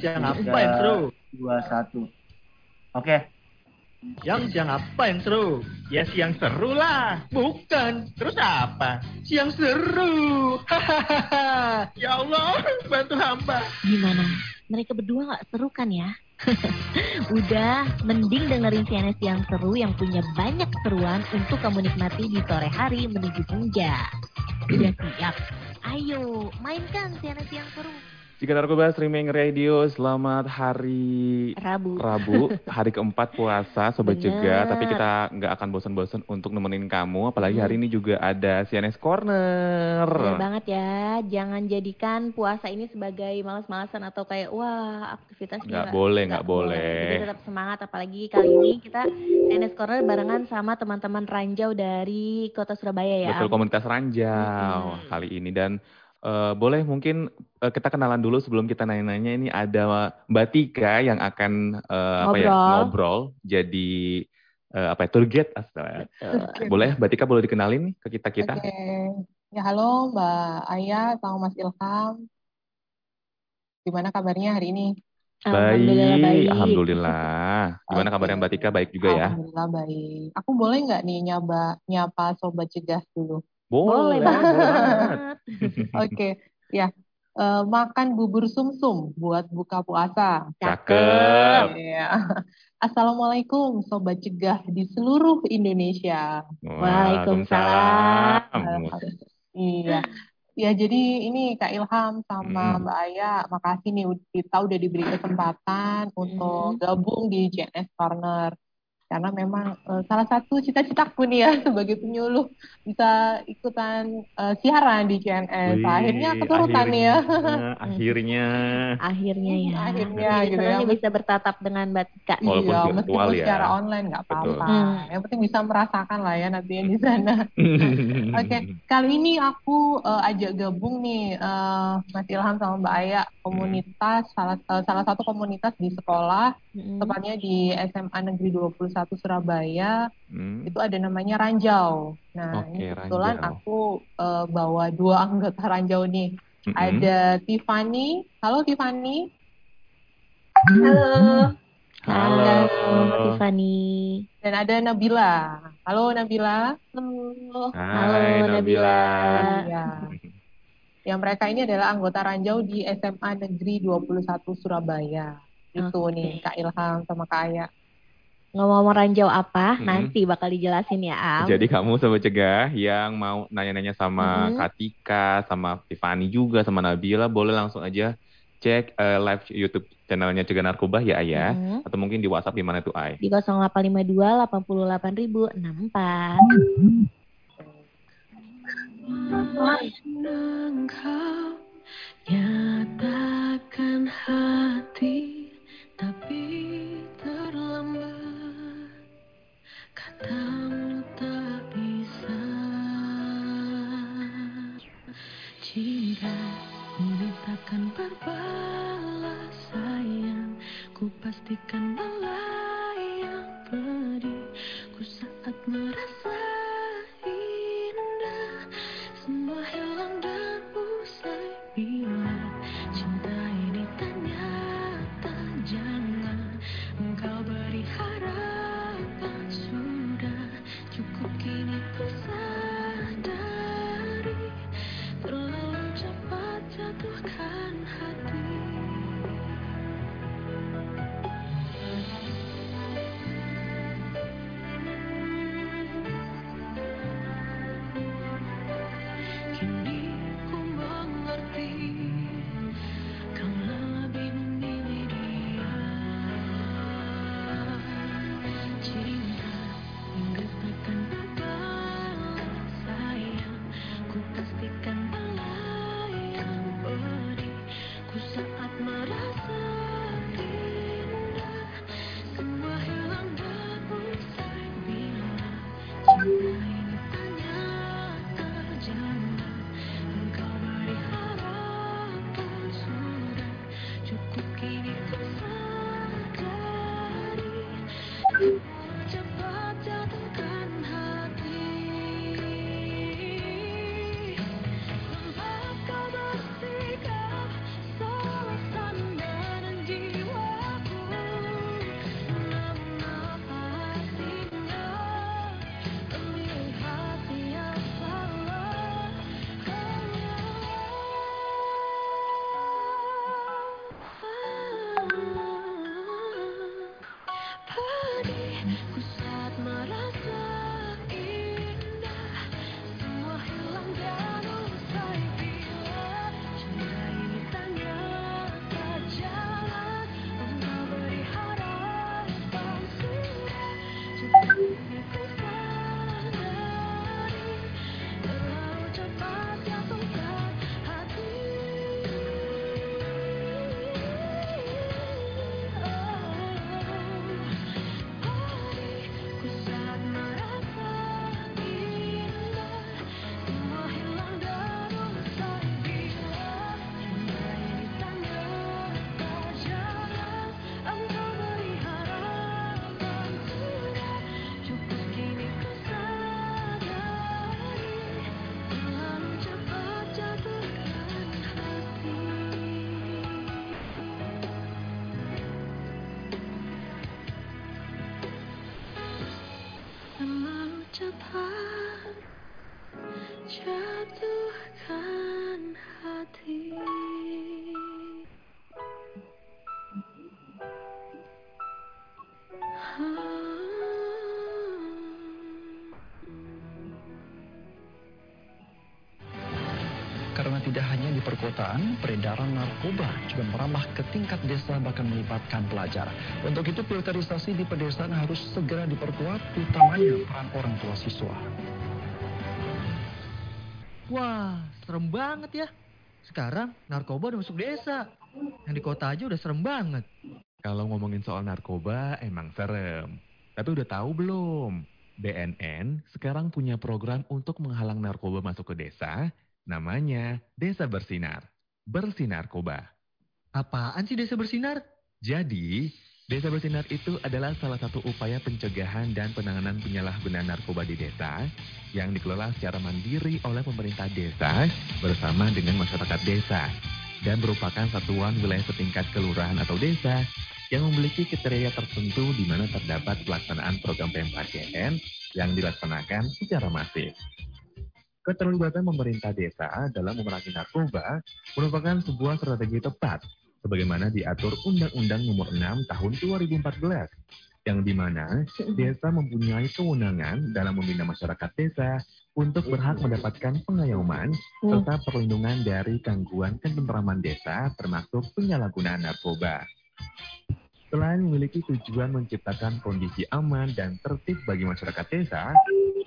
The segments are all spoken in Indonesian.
siang apa yang seru? Dua satu. Oke. Yang siang apa yang seru? Ya siang seru lah. Bukan. Terus apa? Siang seru. Hahaha. ya Allah, bantu hamba. Gimana? Mereka berdua nggak seru kan ya? Udah, mending dengerin CNS yang seru yang punya banyak seruan untuk kamu nikmati di sore hari menuju senja. Udah siap? Ayo, mainkan CNS yang seru. Jika Narkoba Streaming Radio, selamat hari Rabu. Rabu, hari keempat puasa, Sobat Bener. Cegah. Tapi kita nggak akan bosan-bosan untuk nemenin kamu, apalagi hari Hmm. ini juga ada CNS Corner. Bener banget ya, jangan jadikan puasa ini sebagai malas-malasan atau kayak wah aktivitas Nggak boleh, nggak boleh. Jadi tetap semangat apalagi kali ini kita tenis corner barengan sama teman-teman ranjau dari kota Surabaya ya. Betul, komunitas Ranjau Mm-mm. kali ini. Dan eh, boleh mungkin eh, kita kenalan dulu sebelum kita nanya-nanya. Ini ada Mbak Tika yang akan eh, apa ya Ngobrol. ngobrol jadi eh, apa ya tour guide astaga. Betul. Boleh Mbak Tika boleh dikenalin nih ke kita kita. Oke, ya halo Mbak Aya sama Mas Ilham. Gimana kabarnya hari ini? Alhamdulillah baik. Alhamdulillah. Gimana Oke. kabarnya Mbak Tika? Baik juga ya? Alhamdulillah baik. Aku boleh nggak nih nyaba nyapa sobat cegah dulu? Boleh Boleh, banget. Oke, ya. Eh, makan bubur sumsum buat buka puasa. Cakep. Iya. Assalamualaikum sobat cegah di seluruh Indonesia. Waalaikumsalam. Iya. Ya, jadi ini Kak Ilham sama Hmm. Mbak Aya, makasih nih kita udah diberi kesempatan untuk gabung di JNS Corner. Karena memang eh, salah satu cita-citaku nih ya sebagai penyuluh bisa ikutan eh, siaran di. Wih, Akhirnya keturutan ya. Akhirnya. Akhirnya ya. Akhirnya Jadi gitu ya. bisa bertatap dengan Mbak Tika. Walaupun Iya, virtual meskipun ya. secara online nggak apa-apa. Hmm. Yang penting bisa merasakan lah ya nantinya di sana. Oke, kali ini aku eh, ajak gabung nih eh, Mas Ilham sama Mbak Aya komunitas salah eh, salah satu komunitas di sekolah Mm-mm. tepatnya di SMA Negeri 21 Surabaya Hmm. itu ada namanya Ranjau. Nah, Oke, ini kebetulan Ranjau. aku eh, bawa dua anggota Ranjau nih. Mm-mm. Ada Tiffany. Halo Tiffany. Halo. Halo. Tiffany. Dan ada Nabila. Halo Nabila. Halo. Hai, Halo Nabila. Iya. Yang mereka ini adalah anggota Ranjau di SMA Negeri 21 Surabaya. Itu Oke. nih Kak Ilham sama Kak Aya. Ngomong-ngomong ranjau apa? Mm-mm. Nanti bakal dijelasin ya, Am. Jadi kamu sobat cegah yang mau nanya-nanya sama Mhm. Kak Tika, sama Tiffany juga, sama Nabila, boleh langsung aja cek eh, live YouTube channelnya Cegah Narkoba ya Ayah. Mm. Atau mungkin di WhatsApp di mana tuh Ay? Di 0852 88064. Engkau nyatakan hati tapi takkan berbalas sayang. Ku pastikan melayang pedih. Ku saat merasa perkotaan, peredaran narkoba juga merambah ke tingkat desa bahkan melibatkan pelajar. Untuk itu filterisasi di pedesaan harus segera diperkuat, utamanya peran orang tua siswa. Wah, serem banget ya. Sekarang narkoba udah masuk desa. Yang di kota aja udah serem banget. Kalau ngomongin soal narkoba emang serem. Tapi udah tahu belum? BNN sekarang punya program untuk menghalang narkoba masuk ke desa. Namanya Desa Bersinar. Bersinarkoba. Apaan sih desa bersinar? Jadi, Desa Bersinar itu adalah salah satu upaya pencegahan dan penanganan penyalahgunaan narkoba di desa yang dikelola secara mandiri oleh pemerintah desa bersama dengan masyarakat desa dan merupakan satuan wilayah setingkat kelurahan atau desa yang memiliki kriteria tertentu di mana terdapat pelaksanaan program PMKGN yang dilaksanakan secara masif. Keterlibatan pemerintah desa dalam memerangi narkoba merupakan sebuah strategi tepat sebagaimana diatur Undang-Undang Nomor 6 Tahun 2014 yang di mana desa mempunyai kewenangan dalam membina masyarakat desa untuk berhak mendapatkan pengayoman serta perlindungan dari gangguan ketentraman desa termasuk penyalahgunaan narkoba. Selain memiliki tujuan menciptakan kondisi aman dan tertib bagi masyarakat desa,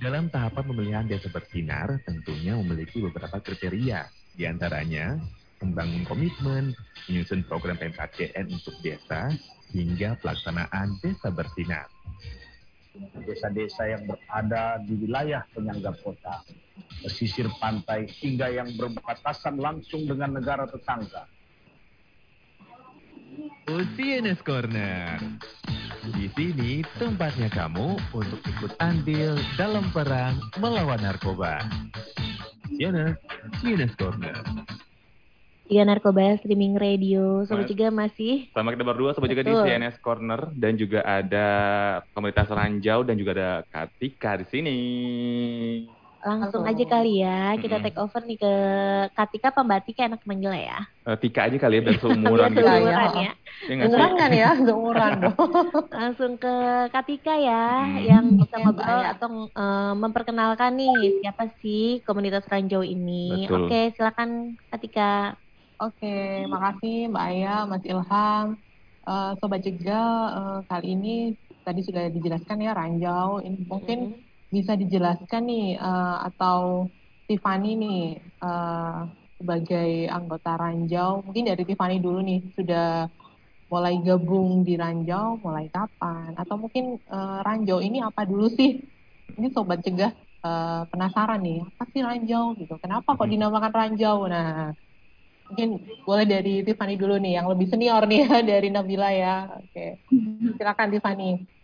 dalam tahapan pemilihan desa bersinar tentunya memiliki beberapa kriteria, di antaranya membangun komitmen, menyusun program PMKGN untuk desa, hingga pelaksanaan desa bersinar. desa-desa yang berada di wilayah penyangga kota, pesisir pantai hingga yang berbatasan langsung dengan negara tetangga. UCNS Corner. Di sini tempatnya kamu untuk ikut andil dalam perang melawan narkoba. Yana, CNS Corner. Tiga narkoba streaming radio. Sobat Mas. juga masih Sama kita berdua, sobat juga di. CNS Corner dan juga ada komunitas Ranjau dan juga ada Katika di sini. Langsung Halo. aja kali ya. Kita take over nih ke Katika Pembatik enak manggil ya. Eh, Tika aja kali ya biar seumuran Biar gitu. Iya, seumuran iya. ya. Ya nggak sih? Umuran kan ya, seumuran dong. Langsung ke Katika ya Hmm. yang bisa Oke, ngobrol Mbak Aya. atau eh, memperkenalkan nih siapa sih komunitas Ranjau ini. Betul. Oke, silakan Katika. Oke, makasih Mbak Aya, Mas Ilham. Eh, Sobat Jegal, eh, kali ini tadi sudah dijelaskan ya Ranjau. Ini mungkin bisa dijelaskan nih eh, atau Tiffany nih eh, sebagai anggota Ranjau. Mungkin dari Tiffany dulu nih sudah mulai gabung di Ranjau, mulai kapan? Atau mungkin eh, Ranjau ini apa dulu sih? Ini Sobat Cegah eh, penasaran nih, apa sih Ranjau gitu? Kenapa kok dinamakan Ranjau? Nah, mungkin boleh dari Tiffany dulu nih, yang lebih senior nih ya dari Nabila ya. Oke, silakan Tiffany.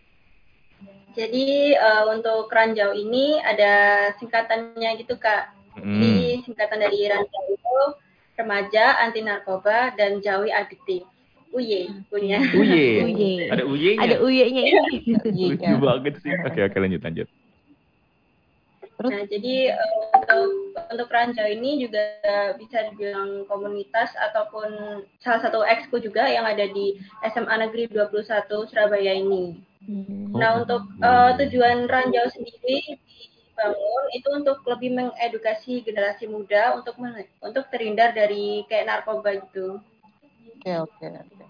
Jadi eh, untuk ranjau ini ada singkatannya gitu Kak. Mm. Jadi singkatan dari ranjau itu remaja anti narkoba dan jawi adiktif. Uye punya. Uye. Uye. Ada uye Ada uyenya ini. Iya. Lucu banget sih. Oke, oke lanjut lanjut. Nah, jadi eh, untuk untuk ranjau ini juga bisa dibilang komunitas ataupun salah satu exco juga yang ada di SMA Negeri 21 Surabaya ini. Hmm. Nah, untuk eh, tujuan ranjau sendiri dibangun itu untuk lebih mengedukasi generasi muda untuk men- untuk terhindar dari kayak narkoba gitu. Oke, oke, oke.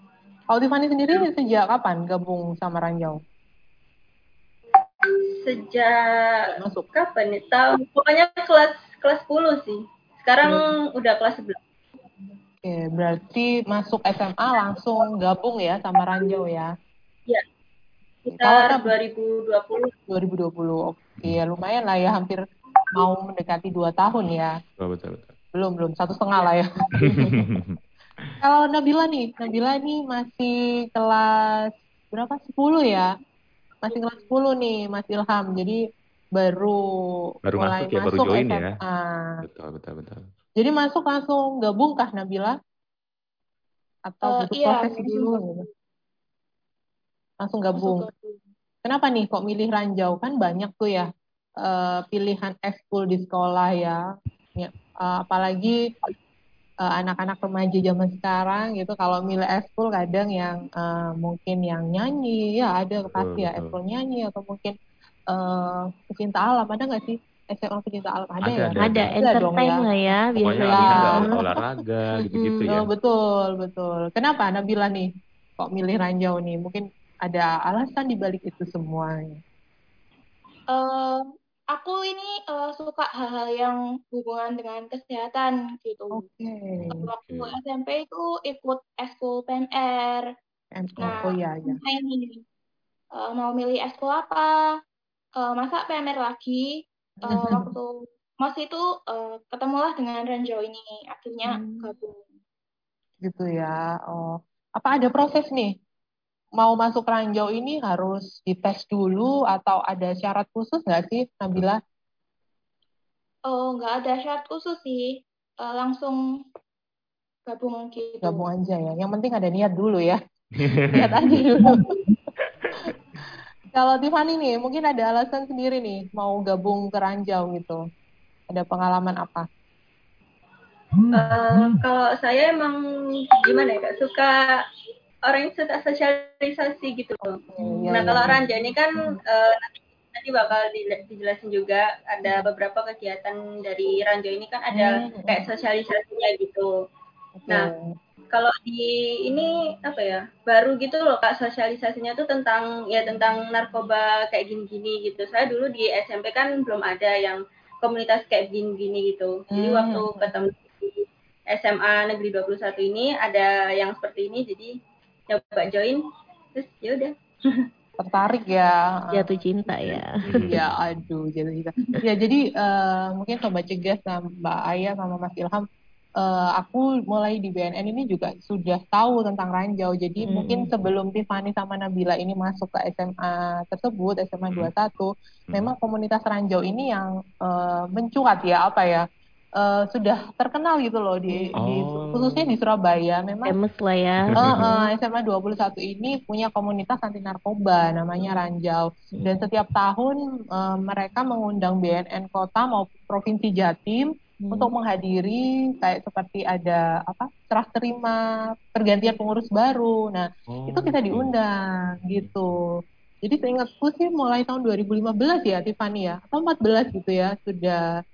Kalau Tiffany sendiri sejak kapan gabung sama Ranjau? Sejak Masuk. kapan nih? Tahun pokoknya kelas kelas 10 sih. Sekarang udah kelas 11. Oke, berarti masuk SMA langsung gabung ya sama Ranjau ya? Ya. Sekitar 2020. 2020. Oke, ya lumayan lah ya, hampir mau mendekati dua tahun ya. Betul, betul, betul. Belum, belum. Satu setengah lah ya. Kalau Nabila nih, Nabila nih masih kelas berapa? 10 ya? Masih kelas 10 nih, Mas Ilham. Jadi baru Baru mulai masuk ya, baru masuk join ya. SMA. betul, betul, betul. Jadi masuk langsung gabung kah Nabila? Atau Eh, butuh iya, proses langsung dulu? Langsung gabung. Kenapa nih kok milih Ranjau? Kan banyak tuh ya eh, pilihan ekskul di sekolah ya. Ya, eh, apalagi eh, anak-anak remaja zaman sekarang gitu kalau milih ekskul kadang yang eh, mungkin yang nyanyi ya ada pasti ya ekskul nyanyi atau mungkin eh, pecinta alam ada nggak sih SMA pecinta alam ada, Ada, ya? ada, Ada Ada dong entertain ya. lah ya biasanya. Ya. olahraga gitu-gitu Mm, ya. oh, betul, betul. Kenapa Nabila nih kok milih ranjau nih? Mungkin ada alasan di balik itu semua. Eh, aku ini eh, suka hal-hal yang hubungan dengan kesehatan gitu. Oke. Waktu SMP itu ikut eskul PMR. Nah, Oh iya, iya. saya ini eh, mau milih eskul apa? Eh, masa PMR lagi? Eh, waktu mos itu eh, ketemulah dengan ranjau ini. Akhirnya Hmm. gabung. Gitu ya. Oh, apa ada proses nih? Mau masuk ranjau ini harus dites dulu atau ada syarat khusus nggak sih, Nabila? Oh, nggak ada syarat khusus sih. Eh, langsung gabung gitu. Gabung aja ya. Yang penting ada niat dulu ya. Niat aja dulu. Kalau Tiffany nih, mungkin ada alasan sendiri nih mau gabung ke ranjau gitu. Ada pengalaman apa? Eh, kalau saya emang gimana ya kak suka orang yang suka sosialisasi gitu loh. Iya, nah iya. kalau Ranja ini kan eh, nanti, nanti bakal di- dijelasin juga ada beberapa kegiatan dari Ranja ini kan ada Hmm. kayak sosialisasinya gitu. Nah kalau di ini apa ya baru gitu loh kak sosialisasinya tuh tentang ya tentang narkoba kayak gini-gini gitu. Saya dulu di SMP kan belum ada yang komunitas kayak gini-gini gitu. Jadi Hmm. waktu ketemu SMA Negeri 21 ini ada yang seperti ini jadi coba join terus ya udah. Tertarik ya. Jatuh cinta ya. Iya, aduh, jatuh cinta. Ya, jadi eh, mungkin Sobat Cegas sama Mbak Aya sama Mas Ilham, eh, aku mulai di BNN ini juga sudah tahu tentang ranjau. Jadi Hmm. mungkin sebelum Tiffany sama Nabila ini masuk ke SMA tersebut, SMA 21, memang komunitas ranjau ini yang eh, mencuat ya, apa ya, eh, sudah terkenal gitu loh di, di Oh. khususnya di Surabaya. Memang Famous lah ya. Eh, eh, SMA 21 ini punya komunitas anti narkoba namanya Ranjau dan setiap tahun eh, mereka mengundang BNN kota maupun provinsi Jatim untuk menghadiri kayak seperti ada apa serah terima pergantian pengurus baru. Nah, itu kita diundang gitu. Jadi seingatku sih mulai tahun 2015 ya Tiffany ya atau 14 gitu ya sudah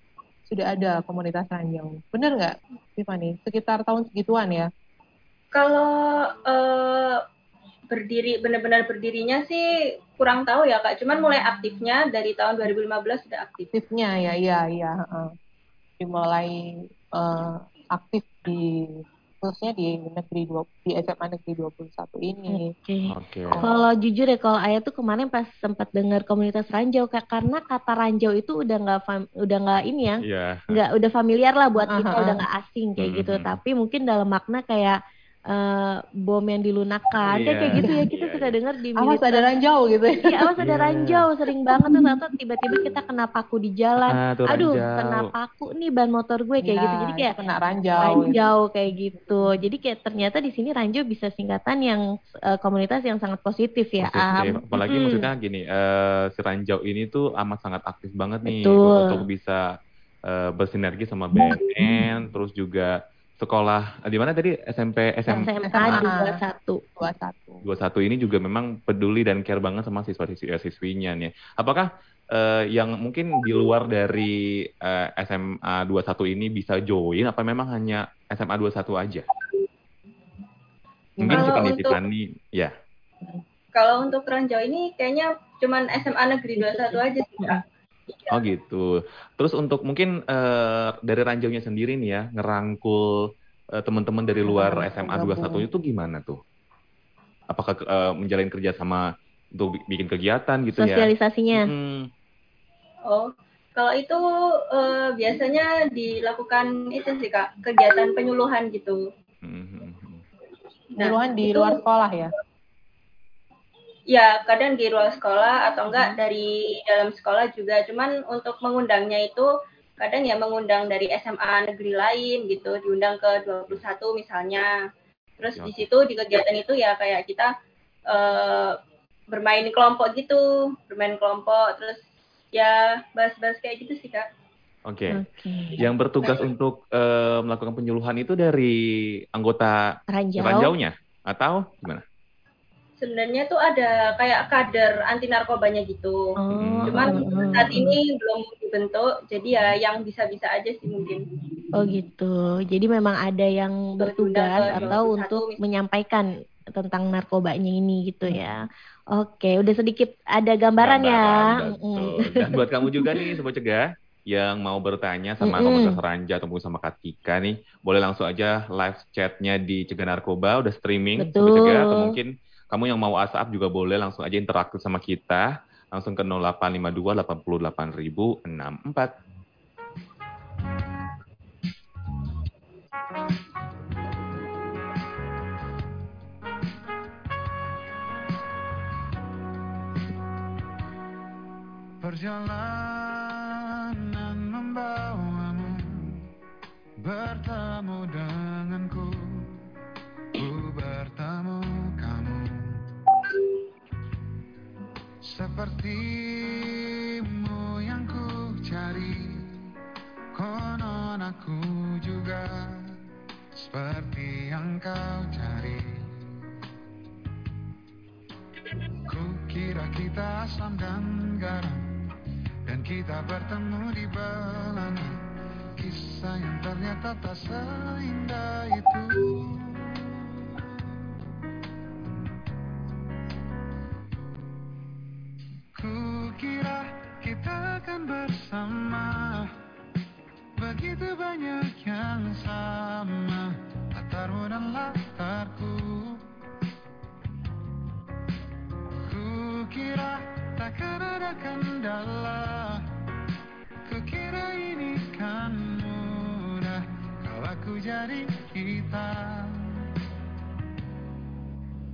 sudah ada komunitas Ranjau. Bener nggak Tiffany? Sekitar tahun segituan ya? Kalau eh, berdiri benar-benar berdirinya sih kurang tahu ya kak. Cuman mulai aktifnya dari tahun 2015 sudah aktif. aktifnya ya iya iya heeh. dimulai eh, aktif di khususnya di negeri dua di SMA negeri 21 ini. Oke. Oke. Kalau jujur ya, kalau Ayah tuh kemarin pas sempat dengar komunitas ranjau, Kak, karena kata ranjau itu udah nggak fam- udah nggak ini ya, Iya. nggak udah familiar lah buat kita, Aha. udah nggak asing kayak gitu. Mhm. Tapi mungkin dalam makna kayak eh, bom yang dilunakan, kayak Iya, kayak gitu ya kita suka dengar di Awas militer. ada ranjau gitu ya. Iya, awas ada Iya. ranjau, sering banget tuh atau tiba-tiba kita kena paku di jalan. Ah, tuh Aduh, ranjau. kena paku nih ban motor gue kayak Ya, gitu. Jadi kayak itu kena ranjau. ranjau kayak gitu. Jadi kayak ternyata di sini ranjau bisa singkatan yang eh, komunitas yang sangat positif ya. Positif. Am. Apalagi Mm-mm. maksudnya gini, eh, si Ranjau ini tuh amat sangat aktif banget nih Betul. untuk bisa eh, bersinergi sama BNN, terus juga sekolah eh, di mana tadi SMP SM SMA SMA. 21. 21. 21 ini juga memang peduli dan care banget sama siswa-siswinya nih. Apakah eh, yang mungkin di luar dari eh, SMA 21 ini bisa join apa memang hanya SMA 21 aja? Mungkin Kalau Tiffany untuk- Tiffany ya. Kalau untuk Ranjau ini kayaknya cuman SMA Negeri 21 aja sih kak. Oh gitu. Terus untuk mungkin eh, dari Ranjaunya sendiri nih ya, ngerangkul eh, teman-teman dari luar SMA 21 itu gimana tuh? Apakah eh, menjalin kerja sama untuk bi- bikin kegiatan gitu ya? Sosialisasinya. Hmm. Oh, kalau itu eh, biasanya dilakukan itu sih kak kegiatan penyuluhan gitu. Hmm. Penyuluhan di itu- luar sekolah ya. Ya, kadang di luar sekolah atau enggak dari dalam sekolah juga. Cuman untuk mengundangnya itu kadang ya mengundang dari SMA negeri lain gitu, diundang ke 21 misalnya. Terus di situ di kegiatan itu ya kayak kita eh, bermain kelompok gitu, bermain kelompok terus ya bahas-bahas kayak gitu sih, Kak. Oke. Yang bertugas untuk eh, melakukan penyuluhan itu dari anggota Ranjau. Ranjaunya atau gimana? Sebenarnya tuh ada kayak kader anti narkobanya gitu. Oh, Cuman oh, saat ini belum dibentuk, jadi ya yang bisa-bisa aja sih mungkin. Oh gitu. Jadi memang ada yang bertugas atau 21 untuk menyampaikan tentang narkobanya ini gitu ya. Oke, udah sedikit ada gambaran, ya. Gambaran, Mm. betul. Dan buat kamu juga nih Sobat Cegah yang mau bertanya sama Mm-mm. komunitas Ranja ataupun sama Kak Tika nih, boleh langsung aja live chatnya di Cegah Narkoba, udah streaming Sobat Betul. Cegah, atau mungkin kamu yang mau WhatsApp juga boleh langsung aja interaktif sama kita, langsung ke 0852 88064. Perjalanan membawamu bertemu denganku, Sepertimu yang ku cari, konon aku juga. Seperti yang kau cari. Ku kira kita asam dan garam Dan kita bertemu di belana Kisah yang ternyata tak seindah itu akan bersama. Begitu banyak yang sama Latarmu dan latarku. Kukira takkan ada kendala. Kukira ini kan mudah Kalau aku jadi kita.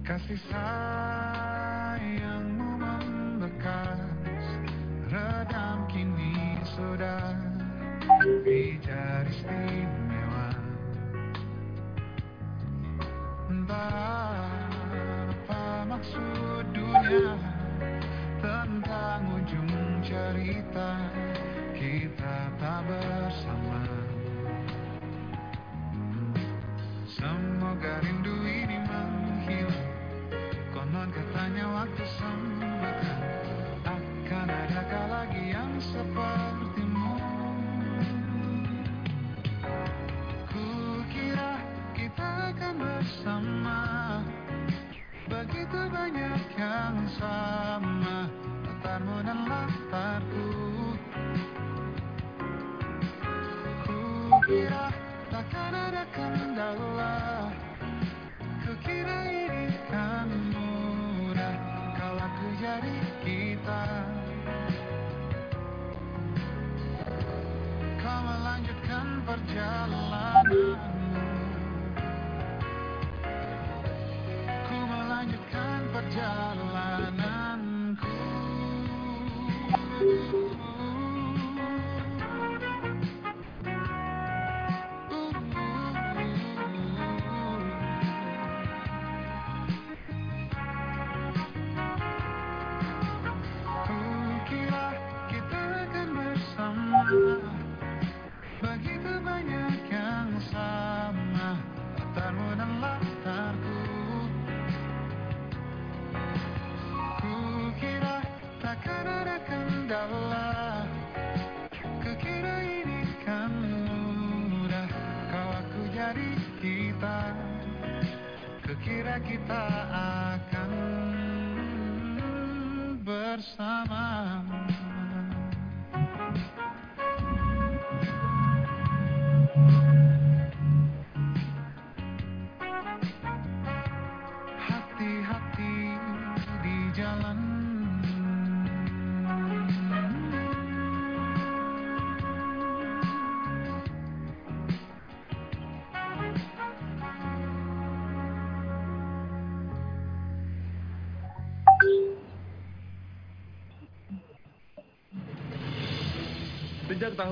Kasih sayangmu name. Jadi kita Kukira kita akan bersama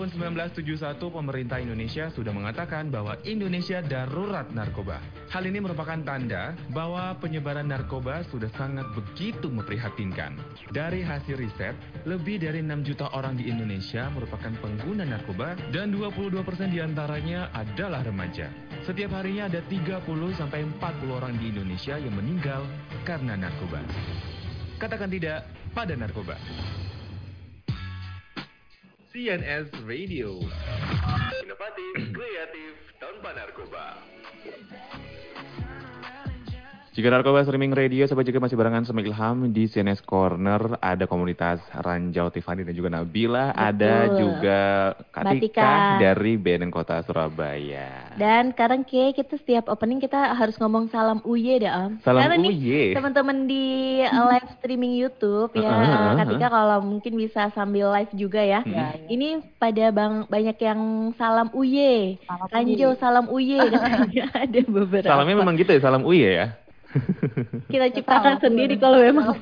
tahun 1971, pemerintah Indonesia sudah mengatakan bahwa Indonesia darurat narkoba. Hal ini merupakan tanda bahwa penyebaran narkoba sudah sangat begitu memprihatinkan. Dari hasil riset, lebih dari 6 juta orang di Indonesia merupakan pengguna narkoba dan 22% di antaranya adalah remaja. Setiap harinya ada 30 sampai 40 orang di Indonesia yang meninggal karena narkoba. Katakan tidak pada narkoba. CNS Radio. Inovatif, kreatif, tanpa narkoba. Jika narkoba streaming radio, sobat juga masih barengan sama Ilham di CNS Corner. Ada komunitas Ranjau Tiffany dan juga Nabila. Ada juga Kak Mbak Tika Tika. dari BNN Kota Surabaya. Dan sekarang kayak kita setiap opening kita harus ngomong salam uye deh om. Salam Karena nih uye. teman-teman di uh, live streaming YouTube ya, heeh, ketika kalau mungkin bisa sambil live juga ya. Hmm. Ini pada bang banyak yang salam uye, Ranjo salam uye ada beberapa. Salamnya memang gitu ya, salam uye ya. kita ciptakan sendiri kalau memang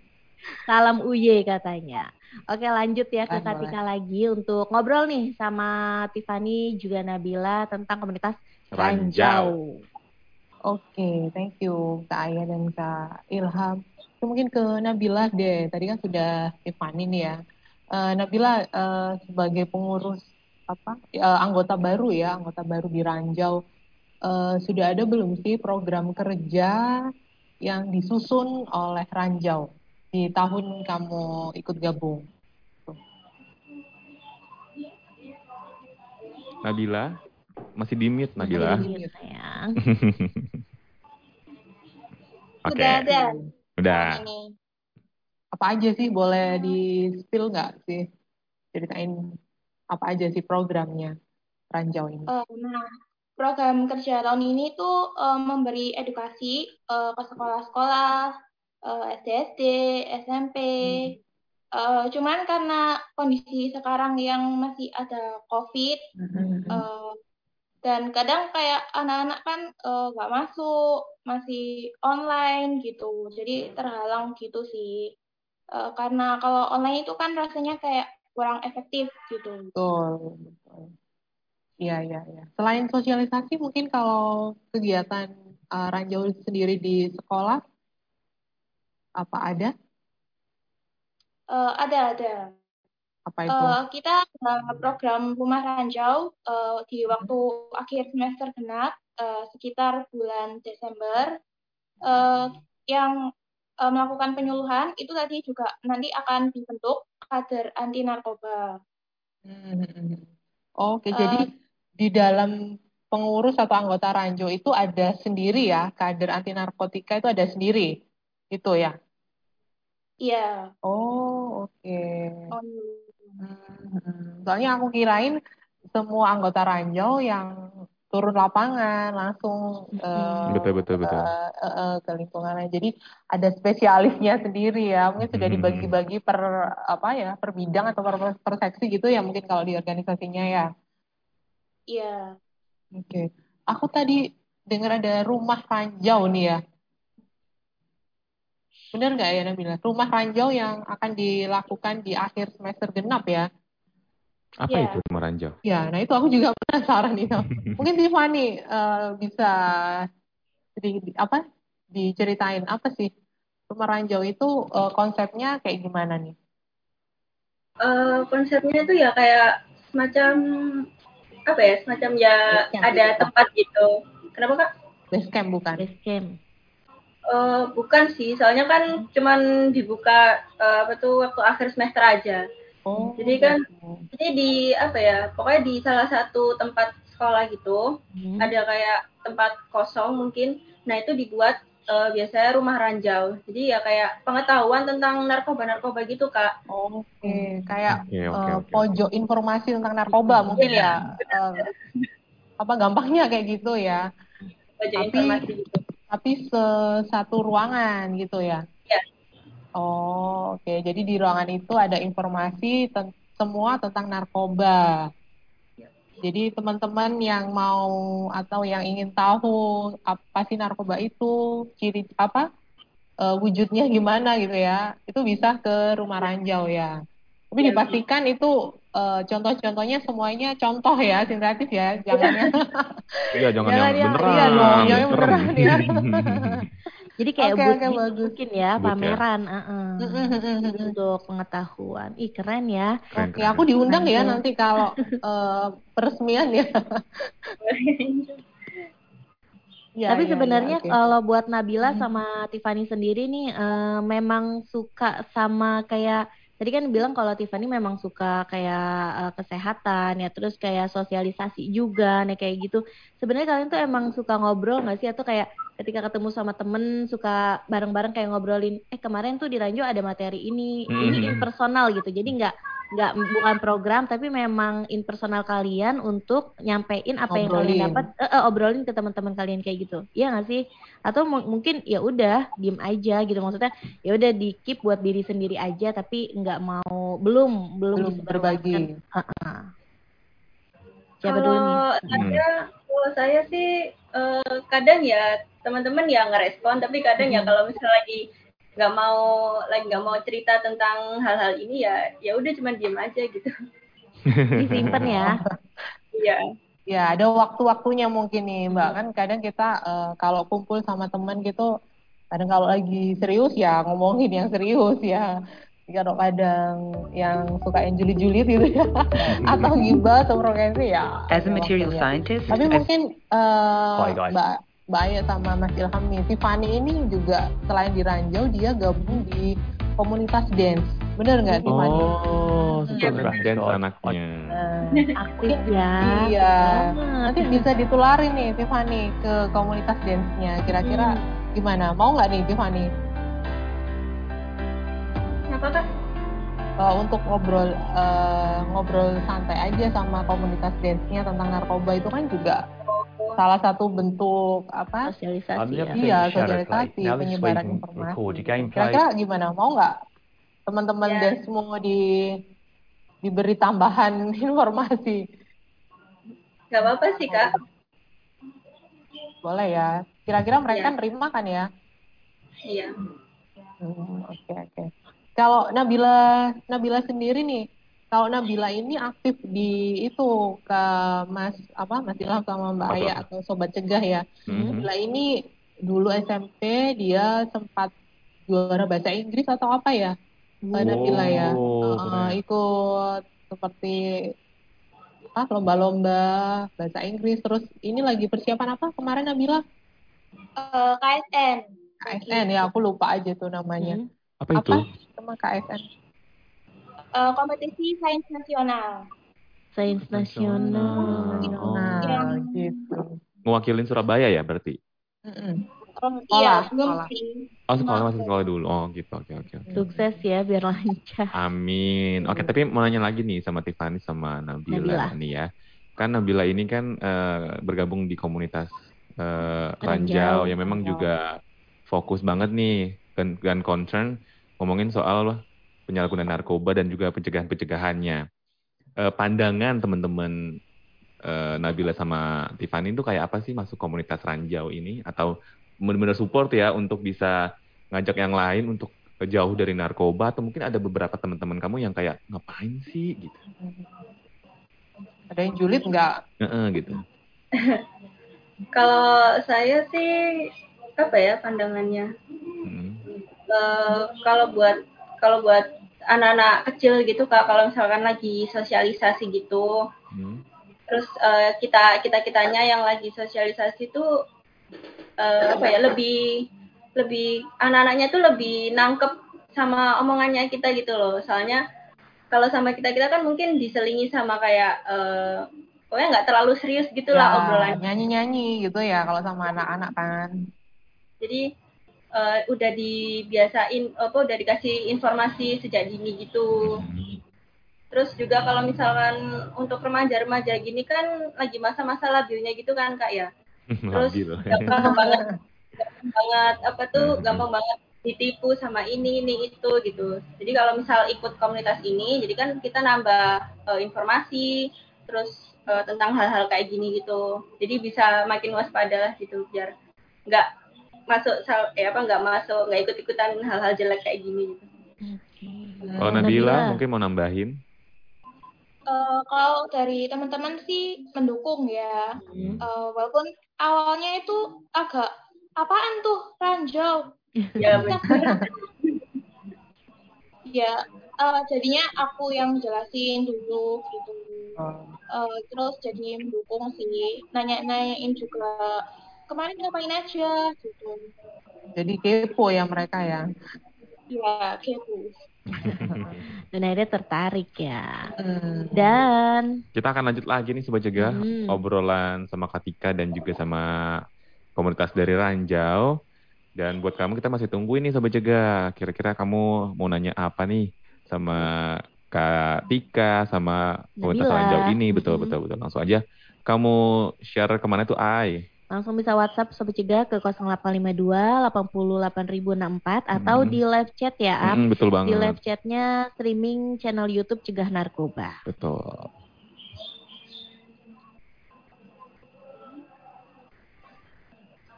salam uye katanya. Oke lanjut ya ke Katika lagi untuk ngobrol nih sama Tiffany juga Nabila tentang komunitas Ranjau. Oke, thank you Kak Aya dan Kak Ilham. Itu mungkin ke Nabila deh. Tadi kan sudah Tiffany nih ya. Eh, Nabila eh, sebagai pengurus apa eh, anggota baru ya, anggota baru di Ranjau. Eh, sudah ada belum sih program kerja yang disusun oleh Ranjau di tahun kamu ikut gabung? Nabila, masih di mute Nabila. Masih di mute, sayang. Oke. Udah ada. Udah. Apa aja sih boleh di spill nggak sih? Ceritain apa aja sih programnya Ranjau ini? Eh, nah, program kerja tahun ini tuh eh, memberi edukasi eh, ke sekolah-sekolah, eh, SD-SD, SMP. Eh, cuman karena kondisi sekarang yang masih ada COVID, eh, dan kadang kayak anak-anak kan eh, nggak masuk, masih online gitu, jadi terhalang gitu sih. Eh, karena kalau online itu kan rasanya kayak kurang efektif gitu. Betul, betul. Iya, iya, iya. Selain sosialisasi, mungkin kalau kegiatan uh, Ranjau sendiri di sekolah, apa ada? Eh, ada ada. Apa itu? Eh, kita ada program Rumah Ranjau eh, di waktu akhir semester genap eh, sekitar bulan Desember eh, yang eh, melakukan penyuluhan itu tadi juga nanti akan dibentuk kader anti narkoba. Hmm. Oke, jadi di dalam pengurus atau anggota Ranjau itu ada sendiri ya, kader anti narkotika itu ada sendiri, itu ya? Iya. Oh, oke. Oh, Hmm, Soalnya aku kirain semua anggota Ranjau yang turun lapangan langsung eh, Betul, betul, betul. eh, eh, eh, ke lingkungannya. Jadi ada spesialisnya sendiri ya. Mungkin sudah dibagi-bagi per apa ya, per bidang atau per, per seksi gitu ya mungkin kalau di organisasinya ya. Iya. Oke. Aku tadi dengar ada rumah ranjau nih ya. Benar nggak ya Nabila? Rumah ranjau yang akan dilakukan di akhir semester genap ya. Apa Iya. itu rumah ranjau? Ya, nah itu aku juga penasaran nih. Nam. Mungkin Tiffany eh, bisa sedikit apa diceritain apa sih rumah ranjau itu eh, konsepnya kayak gimana nih? Eh, konsepnya itu ya kayak semacam apa ya semacam ya ada tempat gitu kenapa kak Base camp bukan? Base camp. Eh, bukan sih soalnya kan cuman dibuka eh, apa tuh waktu akhir semester aja Oh, jadi kan jadi di apa ya pokoknya di salah satu tempat sekolah gitu Hmm. ada kayak tempat kosong mungkin nah itu dibuat eh, biasanya rumah ranjau jadi ya kayak pengetahuan tentang narkoba narkoba gitu kak Oke, kayak Oke, oke, eh, oke. pojok informasi tentang narkoba mungkin ya. Eh, apa gampangnya kayak gitu ya. pojok Tapi informasi gitu tapi se- satu ruangan gitu ya. ya Oh, oke. Jadi di ruangan itu ada informasi ten- semua tentang narkoba. Jadi teman-teman yang mau atau yang ingin tahu apa sih narkoba itu, ciri apa, eh, wujudnya gimana gitu ya, itu bisa ke Rumah Ranjau ya. Tapi Tapi dipastikan itu eh, contoh-contohnya semuanya contoh ya, sintetis ya, jangan yang Iya, jangan Jangan yang yang- beneran. iya dong, jangan yang beneran ya. Jadi kayak booth oke, gitu bagus. mungkin ya, Booth ya. pameran, heeh. Mm-mm. Untuk pengetahuan. Ih, keren ya. Keren, Oke, keren. aku diundang ya Lanjut. nanti kalau eh, peresmian ya. Ya, Tapi ya, sebenarnya ya, oke. kalau buat Nabila sama Tiffany sendiri nih eh, memang suka sama kayak tadi kan bilang kalau Tiffany memang suka kayak eh, kesehatan ya terus kayak sosialisasi juga nih kayak gitu. Sebenarnya kalian tuh emang suka ngobrol nggak sih atau kayak ketika ketemu sama temen suka bareng-bareng kayak ngobrolin eh kemarin tuh di Ranjo ada materi ini ini Mhm. impersonal gitu. Jadi nggak nggak bukan program tapi memang impersonal kalian untuk nyampein apa yang kalian dapat eh, eh, obrolin ke teman-teman kalian kayak gitu iya nggak sih atau mu- mungkin ya udah diem aja gitu maksudnya ya udah di keep buat diri sendiri aja tapi nggak mau belum belum, Belum berbagi. Heeh. siapa dulu nih Kalau saya, kalau saya sih eh, kadang ya teman-teman ya ngerespon, tapi kadang ya kalau misalnya lagi nggak mau lagi nggak mau cerita tentang hal-hal ini ya ya udah cuma diem aja gitu. disimpan ya Iya. Ya, ada waktu-waktunya mungkin nih, Mbak. Kan kadang kita eh, kalau kumpul sama teman gitu, kadang kalau lagi serius ya ngomongin yang serius ya. Kalau kadang yang suka yang julid-julid gitu ya, atau gibah atau frekuensi ya. As a ada material waktunya. scientist, Tapi mungkin eh, Sorry, guys. Mbak Mbak Aya sama Mas Ilham nih, Tiffany ini juga selain di Ranjau, dia gabung di komunitas dance. Bener nggak Tiffany? Oh, Iya, suka dance anaknya. Nah, aktif ya Iya. Nanti bisa ditularin nih Tiffany ke komunitas dance-nya. Kira-kira gimana? Mau nggak nih Tiffany? Apa kak? Eh, untuk ngobrol eh, ngobrol santai aja sama komunitas dance-nya tentang narkoba itu kan juga salah satu bentuk apa? sosialisasi ya Iya, sosialisasi, penyebaran informasi. Kira-kira gimana? Mau nggak teman-teman Ya. dance mau di diberi tambahan informasi? Gak apa-apa sih kak. Boleh ya. Kira-kira mereka Iya. nerima kan ya? Iya. Hmm, Oke oke. Kalau Nabila Nabila sendiri nih, kalau Nabila ini aktif di itu ke Mas apa Mas Ilham sama Mbak Apa? Aya atau Sobat Cegah ya. Mhm. Nabila ini dulu SMP dia sempat juara bahasa Inggris atau apa ya? Eh, Nabila ya. Keren. ikut seperti apa lomba-lomba bahasa Inggris terus ini lagi persiapan apa kemarin Nabila? Eh, KSN. KSN ya aku lupa aja tuh namanya. Hmm. Apa itu? Sama KSN. Eh, kompetisi sains nasional. sains nasional Nah, Yang- gitu. Mewakilin Surabaya ya berarti? Mm-mm. Oh, Sekolah, iya, sekolah. sih. Oh, sekolah masih sekolah dulu. Oh, gitu. Oke, oke, oke. sukses ya biar lancar Amin. Oke, tapi mau nanya lagi nih sama Tiffany sama Nabila, Nabila. nih ya. Kan Nabila ini kan eh, bergabung di komunitas eh, Ranjau. Ranjau yang memang juga fokus banget nih dan concern ngomongin soal penyalahgunaan narkoba dan juga pencegahan-pencegahannya. Eh, pandangan teman-teman eh, Nabila sama Tiffany itu kayak apa sih masuk komunitas Ranjau ini atau benar-benar support ya untuk bisa ngajak yang lain untuk jauh dari narkoba atau mungkin ada beberapa teman-teman kamu yang kayak ngapain sih gitu. Ada yang julid nggak? Heeh, gitu. Kalau saya sih apa ya pandangannya? Eh, kalau buat kalau buat anak-anak kecil gitu kak, kalau misalkan lagi sosialisasi gitu, Mm. terus eh, kita kita kitanya yang lagi sosialisasi itu eh, apa ya lebih lebih anak-anaknya tuh lebih nangkep sama omongannya kita gitu loh. Soalnya kalau sama kita kita kan mungkin diselingi sama kayak eh, pokoknya nggak terlalu serius gitu lah Ya, obrolannya. nyanyi-nyanyi gitu ya kalau sama anak-anak kan. Jadi eh, udah dibiasain apa udah dikasih informasi sejak dini gitu. Terus juga kalau misalkan untuk remaja-remaja gini kan lagi masa-masa labilnya gitu kan kak ya. Terus gampang banget, gampang banget apa tuh gampang banget ditipu sama ini ini itu gitu. Jadi kalau misal ikut komunitas ini, jadi kan kita nambah eh, informasi, terus eh, tentang hal-hal kayak gini gitu. Jadi bisa makin waspada lah gitu biar nggak masuk sal- eh apa nggak masuk nggak ikut ikutan hal-hal jelek kayak gini gitu. Kalau Nabila mungkin mau nambahin. Eh, kalau dari teman-teman sih mendukung ya. Hmm. Eh, walaupun awalnya itu agak apaan tuh ranjau. Ya, ya eh, jadinya aku yang jelasin dulu gitu. Eh, terus jadi mendukung sih, nanya-nanyain juga kemarin ngapain aja gitu. Jadi kepo ya mereka ya. Ya, kepo. Dan akhirnya tertarik ya. Dan Kita akan lanjut lagi nih Sobat Cegah, Hmm. obrolan sama Katika dan juga sama komunitas dari Ranjau. Dan buat kamu kita masih tunggu ini Sobat Cegah. Kira-kira kamu mau nanya apa nih sama Kak Tika, sama komunitas Nabila. Ranjau ini. Betul, betul, betul. Langsung aja kamu share ke mana tuh Ai? Langsung bisa WhatsApp Sobat Cegah ke 0852 88064 atau Hmm. di live chat ya, Am. Mm, betul Di banget. live chatnya streaming channel YouTube Cegah Narkoba. Betul.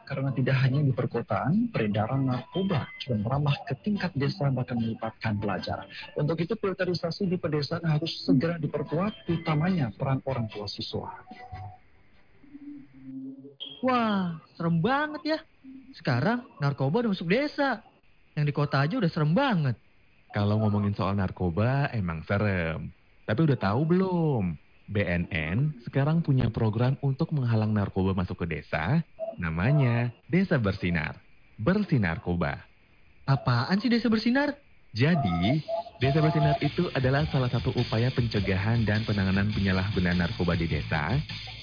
Karena tidak hanya di perkotaan, peredaran narkoba juga merambah ke tingkat desa bahkan melibatkan pelajar. Untuk itu filterisasi di pedesaan harus segera diperkuat, utamanya peran orang tua siswa. Wah, serem banget ya. Sekarang narkoba udah masuk desa. Yang di kota aja udah serem banget. Kalau ngomongin soal narkoba emang serem. Tapi udah tahu belum? BNN sekarang punya program untuk menghalang narkoba masuk ke desa. Namanya Desa Bersinar. Bersinarkoba. Apaan sih desa bersinar? Jadi, Desa Bersinar itu adalah salah satu upaya pencegahan dan penanganan penyalahgunaan narkoba di desa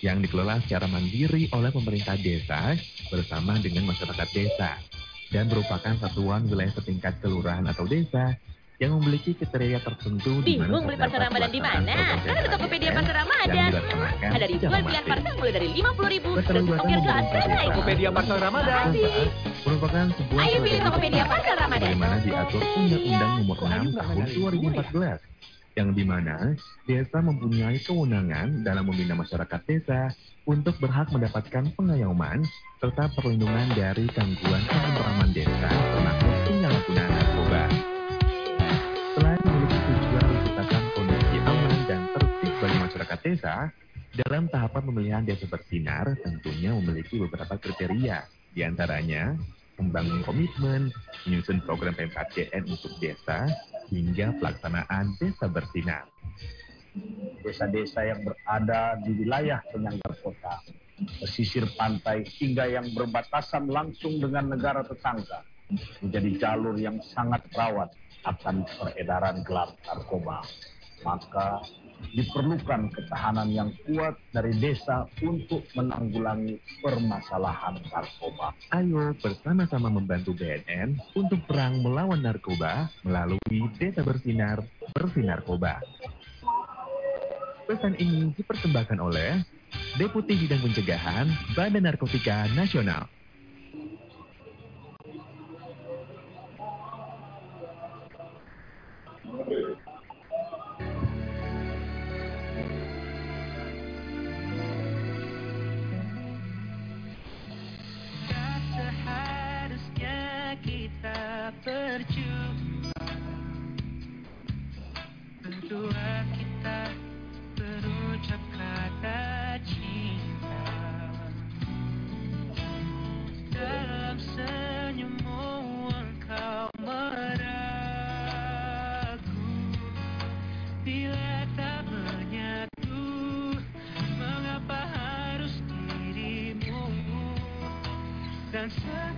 yang dikelola secara mandiri oleh pemerintah desa bersama dengan masyarakat desa dan merupakan satuan wilayah setingkat kelurahan atau desa yang memiliki kriteria tertentu di mana Bingung beli pasar Ramadan di mana? ada desa Tokopedia Pasar Ramadan. Ada ribuan pilihan parcel mulai dari 50 ribu. Dan ongkir desa Tokopedia Pasar Ramadan. merupakan sebuah Ayo pilih Tokopedia Pasar Ramadan. Bagaimana diatur Undang-Undang Nomor 6 Tahun 2014 yang di mana desa mempunyai kewenangan dalam membina masyarakat desa untuk berhak mendapatkan pengayoman serta perlindungan dari gangguan ketentraman desa termasuk desa, dalam tahapan pemilihan desa bersinar tentunya memiliki beberapa kriteria, di antaranya membangun komitmen, menyusun program PMKCN untuk desa, hingga pelaksanaan desa bersinar. Desa-desa yang berada di wilayah penyangga kota, pesisir pantai hingga yang berbatasan langsung dengan negara tetangga menjadi jalur yang sangat rawan akan peredaran gelap narkoba. Maka diperlukan ketahanan yang kuat dari desa untuk menanggulangi permasalahan narkoba. Ayo bersama-sama membantu BNN untuk perang melawan narkoba melalui Desa Bersinar, Bersinarkoba. Pesan ini dipersembahkan oleh Deputi Bidang Pencegahan Badan Narkotika Nasional. Tak dan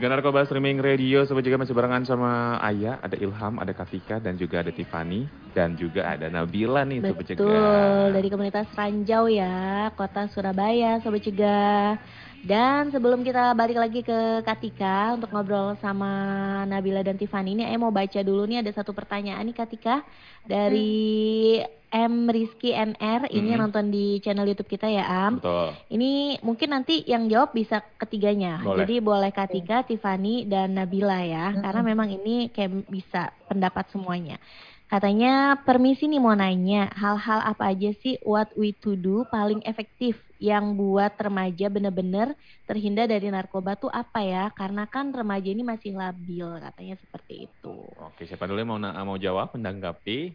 Jika narkoba streaming radio, sobat juga masih barengan sama Ayah, ada Ilham, ada Katika, dan juga ada Tiffany, dan juga ada Nabila nih, sobat Betul, juga. dari komunitas Ranjau ya, kota Surabaya, Sobat Cegah. Dan sebelum kita balik lagi ke Katika untuk ngobrol sama Nabila dan Tiffany ini, saya mau baca dulu nih ada satu pertanyaan nih Katika dari M Rizky NR, ini yang Mhm. nonton di channel YouTube kita ya Am. Betul. Ini mungkin nanti yang jawab bisa ketiganya. Boleh. Jadi boleh Katika, Tiffany, dan Nabila ya. Karena memang ini kayak bisa pendapat semuanya. Katanya permisi nih mau nanya, hal-hal apa aja sih what we to do paling efektif yang buat remaja bener-bener terhindar dari narkoba tuh apa ya? Karena kan remaja ini masih labil katanya seperti itu. Oke, siapa dulu yang mau, mau jawab, menanggapi?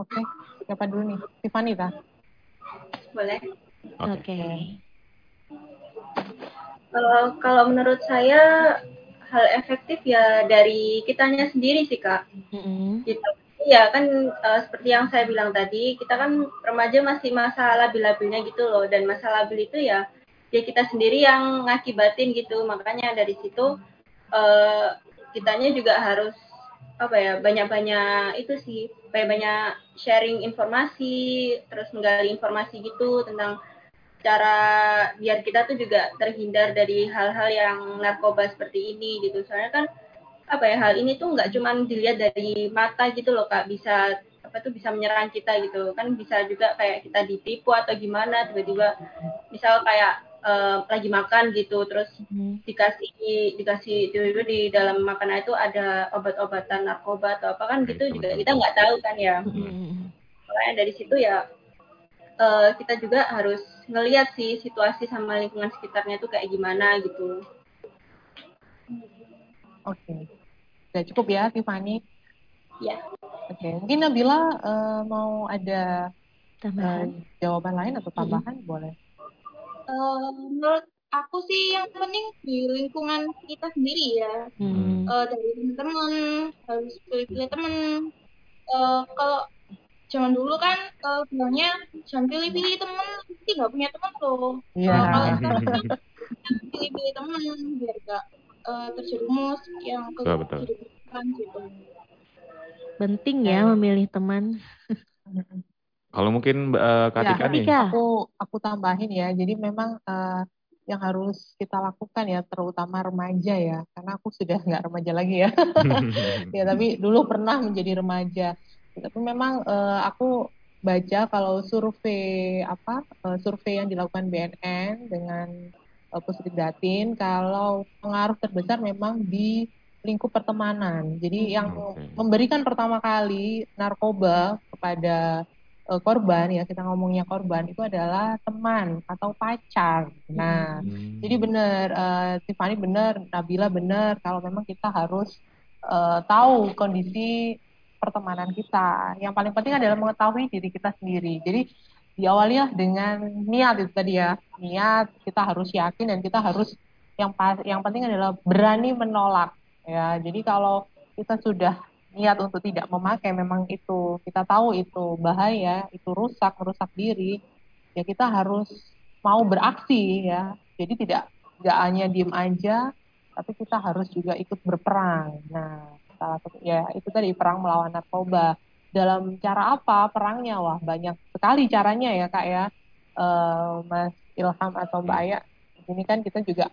Oke, siapa dulu nih? Tiffany kah? Boleh. Oke. Eh, kalau menurut saya hal efektif ya dari kitanya sendiri sih kak. Gitu. Iya kan eh, seperti yang saya bilang tadi, kita kan remaja masih masa labil-labilnya gitu loh, dan masa labil itu ya ya kita sendiri yang ngakibatin gitu. Makanya dari situ eh, kitanya juga harus apa ya banyak-banyak itu sih banyak-banyak sharing informasi, terus menggali informasi gitu tentang cara biar kita tuh juga terhindar dari hal-hal yang narkoba seperti ini gitu. Soalnya kan apa ya hal ini tuh nggak cuman dilihat dari mata gitu loh kak, bisa apa tuh bisa menyerang kita gitu. Kan bisa juga kayak kita ditipu atau gimana tiba-tiba misal kayak eh, lagi makan gitu terus dikasih dikasih tiba-tiba di dalam makanan itu ada obat-obatan narkoba atau apa kan gitu juga kita nggak tahu kan ya. Makanya dari situ ya eh, kita juga harus ngelihat sih situasi sama lingkungan sekitarnya tuh kayak gimana gitu Oke. Udah cukup ya, Tiffany? ya Oke, mungkin Nabila eh, mau ada Tambahan. eh, jawaban lain atau tambahan? Boleh. Eh, menurut aku sih yang penting di lingkungan kita sendiri ya. Eh, dari teman-teman harus pilih-pilih teman. Eh, kalau zaman dulu kan eh, bilangnya jangan pilih-pilih teman, nanti nggak punya teman loh. Iya. Eh, kalau sekarang pilih-pilih teman biar gak eh, terjerumus yang ke Betul, kehidupan gitu. Penting ya memilih teman. Kalau mungkin eh, Kak Ya, Tika nih. aku aku tambahin ya. Jadi memang eh, yang harus kita lakukan ya, terutama remaja ya, karena aku sudah nggak remaja lagi ya. Ya, tapi dulu pernah menjadi remaja. Tapi memang eh, aku baca kalau survei apa eh, survei yang dilakukan BNN dengan eh, Pusdik Datin, kalau pengaruh terbesar memang di lingkup pertemanan. Jadi yang memberikan pertama kali narkoba kepada korban ya kita ngomongnya korban itu adalah teman atau pacar. Nah, jadi benar eh, Tiffany benar, Nabila benar kalau memang kita harus eh, tahu kondisi pertemanan kita. Yang paling penting adalah mengetahui diri kita sendiri. Jadi diawali lah dengan niat itu tadi ya. Niat kita harus yakin dan kita harus yang pas yang penting adalah berani menolak ya. Jadi kalau kita sudah niat untuk tidak memakai memang itu kita tahu itu bahaya, itu rusak, merusak diri, ya kita harus mau beraksi ya. Jadi tidak tidak hanya diem aja, tapi kita harus juga ikut berperang. Nah, salah satu ya itu tadi perang melawan narkoba. Dalam cara apa perangnya? Wah, banyak sekali caranya ya, Kak ya. Eh, Mas Ilham atau Mbak Aya, ini kan kita juga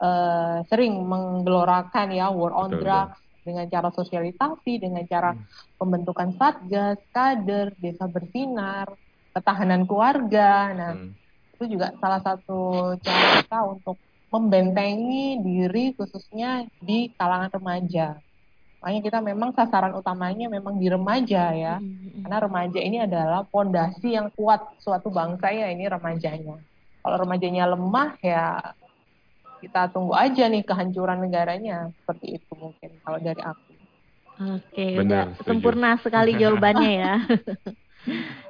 eh, sering menggelorakan ya war on Betul, drugs dengan cara sosialisasi, dengan cara pembentukan satgas, kader, desa bersinar, ketahanan keluarga. Nah, itu juga salah satu cara kita untuk membentengi diri khususnya di kalangan remaja. Makanya kita memang sasaran utamanya memang di remaja ya. Karena remaja ini adalah pondasi yang kuat suatu bangsa ya ini remajanya. Kalau remajanya lemah ya kita tunggu aja nih kehancuran negaranya. Seperti itu mungkin kalau dari aku. Oke, Benar, udah sempurna sekali jawabannya ya.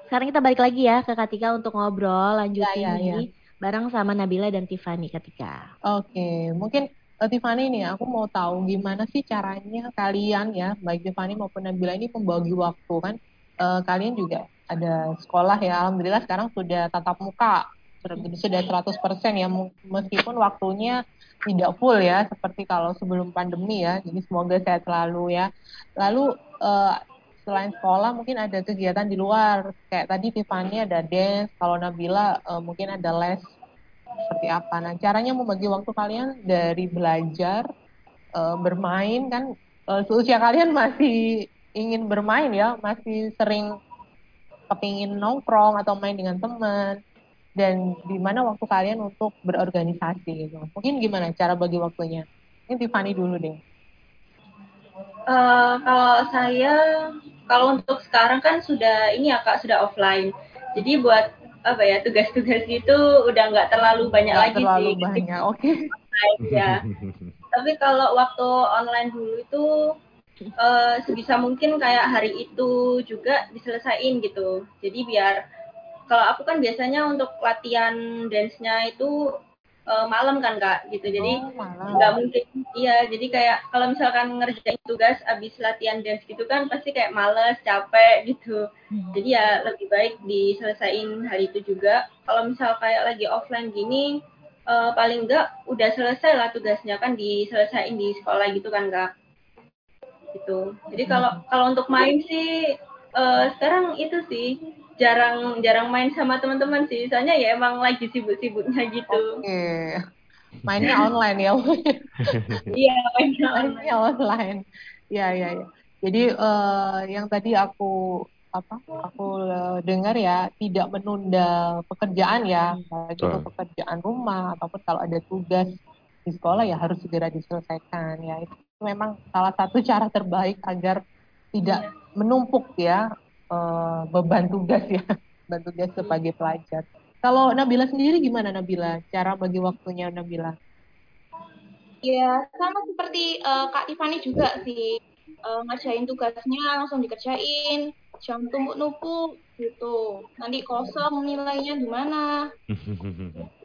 Sekarang kita balik lagi ya ke Katika untuk ngobrol lanjut Ya, ya, ini bareng sama Nabila dan Tiffany Katika. Oke, mungkin Tiffany nih, aku mau tahu gimana sih caranya kalian ya, baik Tiffany maupun Nabila ini membagi waktu kan? Eh, kalian juga ada sekolah ya, alhamdulillah sekarang sudah tatap muka, sudah sudah 100% ya, meskipun waktunya tidak full ya, seperti kalau sebelum pandemi ya. Jadi semoga sehat selalu ya. Lalu eh, selain sekolah mungkin ada kegiatan di luar, kayak tadi Tiffany ada dance, kalau Nabila eh, mungkin ada les seperti apa. Nah, caranya membagi waktu kalian dari belajar, eh, bermain kan, eh, seusia kalian masih ingin bermain ya, masih sering kepingin nongkrong atau main dengan teman, dan di mana waktu kalian untuk berorganisasi gitu. Mungkin gimana cara bagi waktunya? Ini Tiffany dulu deh. Eh, kalau saya, kalau untuk sekarang kan sudah ini ya kak sudah offline. Jadi buat apa ya tugas-tugas itu udah nggak terlalu banyak Nggak lagi terlalu sih. banyak, oke. ya. Tapi kalau waktu online dulu itu eh, sebisa mungkin kayak hari itu juga diselesain gitu. Jadi biar kalau aku kan biasanya untuk latihan dance-nya itu eh, malam kan kak gitu. Jadi nggak mungkin iya. Jadi kayak kalau misalkan ngerjain tugas abis latihan dance gitu kan pasti kayak males, capek gitu. Jadi ya lebih baik diselesain hari itu juga. Kalau misal kayak lagi offline gini eh, paling enggak udah selesai lah tugasnya kan diselesain di sekolah gitu kan kak gitu jadi kalau kalau untuk main sih eh, sekarang itu sih jarang jarang main sama teman-teman sih soalnya ya emang lagi sibuk-sibuknya gitu Oke. Mainnya online ya. iya mainnya Mainnya online. Iya, iya, iya. Jadi eh, yang tadi aku apa? Aku dengar ya tidak menunda pekerjaan ya, baik itu pekerjaan rumah ataupun kalau ada tugas di sekolah ya harus segera diselesaikan ya. Itu memang salah satu cara terbaik agar tidak menumpuk ya eh, beban tugas ya, beban tugas sebagai pelajar. Kalau Nabila sendiri gimana Nabila? Cara bagi waktunya Nabila? Ya, sama seperti eh, Kak Tiffany juga sih. Eh, ngerjain tugasnya langsung dikerjain, jangan tumpuk-numpuk gitu. Nanti kosong nilainya gimana.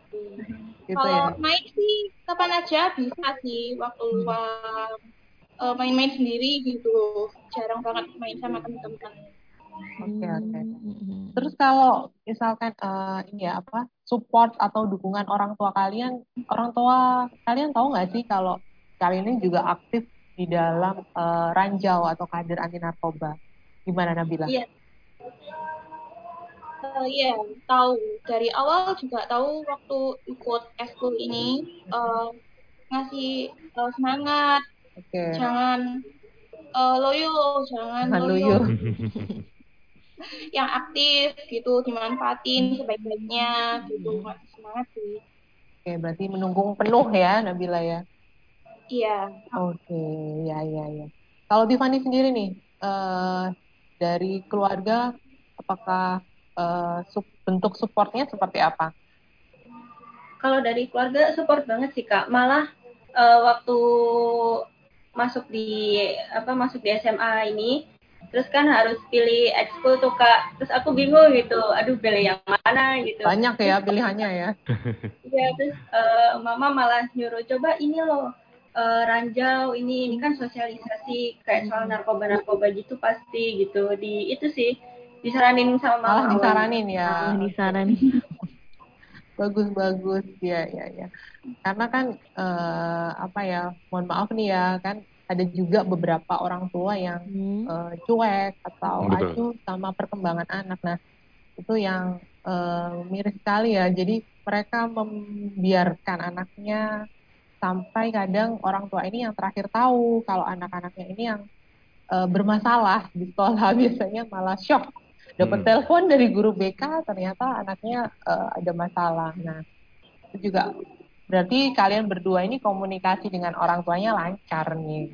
Gitu Kalau ya. main sih kapan aja bisa sih waktu luang Eh, main-main sendiri gitu. Jarang banget main sama teman-teman. Oke, oke. Terus kalau misalkan eh, ini ya apa support atau dukungan orang tua kalian, orang tua kalian tahu nggak sih kalau kalian ini juga aktif di dalam eh, ranjau atau kader anti narkoba? Gimana Nabila? Iya. Eh, Iya, tahu. Dari awal juga tahu waktu ikut eskul ini eh, ngasih eh, semangat, Oke. jangan eh, loyo, jangan Jangan loyo, loyo. yang aktif gitu, dimanfaatin sebaik-baiknya gitu, ngasih semangat sih. Oke, berarti menunggu penuh ya Nabila ya. Iya. Oke, ya ya ya. Kalau Tiffany sendiri nih, eh, dari keluarga, apakah eh, sup- bentuk supportnya seperti apa? Kalau dari keluarga support banget sih kak. Malah eh, waktu masuk di apa masuk di SMA ini, terus kan harus pilih ekskul tuh kak. Terus aku bingung gitu, aduh pilih yang mana gitu. Banyak ya pilihannya ya. Iya, terus eh, mama malah nyuruh coba ini loh eh, ranjau ini ini kan sosialisasi kayak soal narkoba narkoba gitu pasti gitu di itu sih disaranin sama mama Malah disaranin ya. Malah disaranin. Bagus bagus, ya ya ya. Karena kan eh, apa ya, mohon maaf nih ya, kan ada juga beberapa orang tua yang eh, cuek atau Betul. acuh sama perkembangan anak. Nah, itu yang eh, miris sekali ya. Jadi mereka membiarkan anaknya sampai kadang orang tua ini yang terakhir tahu kalau anak-anaknya ini yang eh, bermasalah di sekolah biasanya malah shock dapat Hmm. telepon dari guru BK ternyata anaknya eh, ada masalah. Nah, itu juga berarti kalian berdua ini komunikasi dengan orang tuanya lancar nih.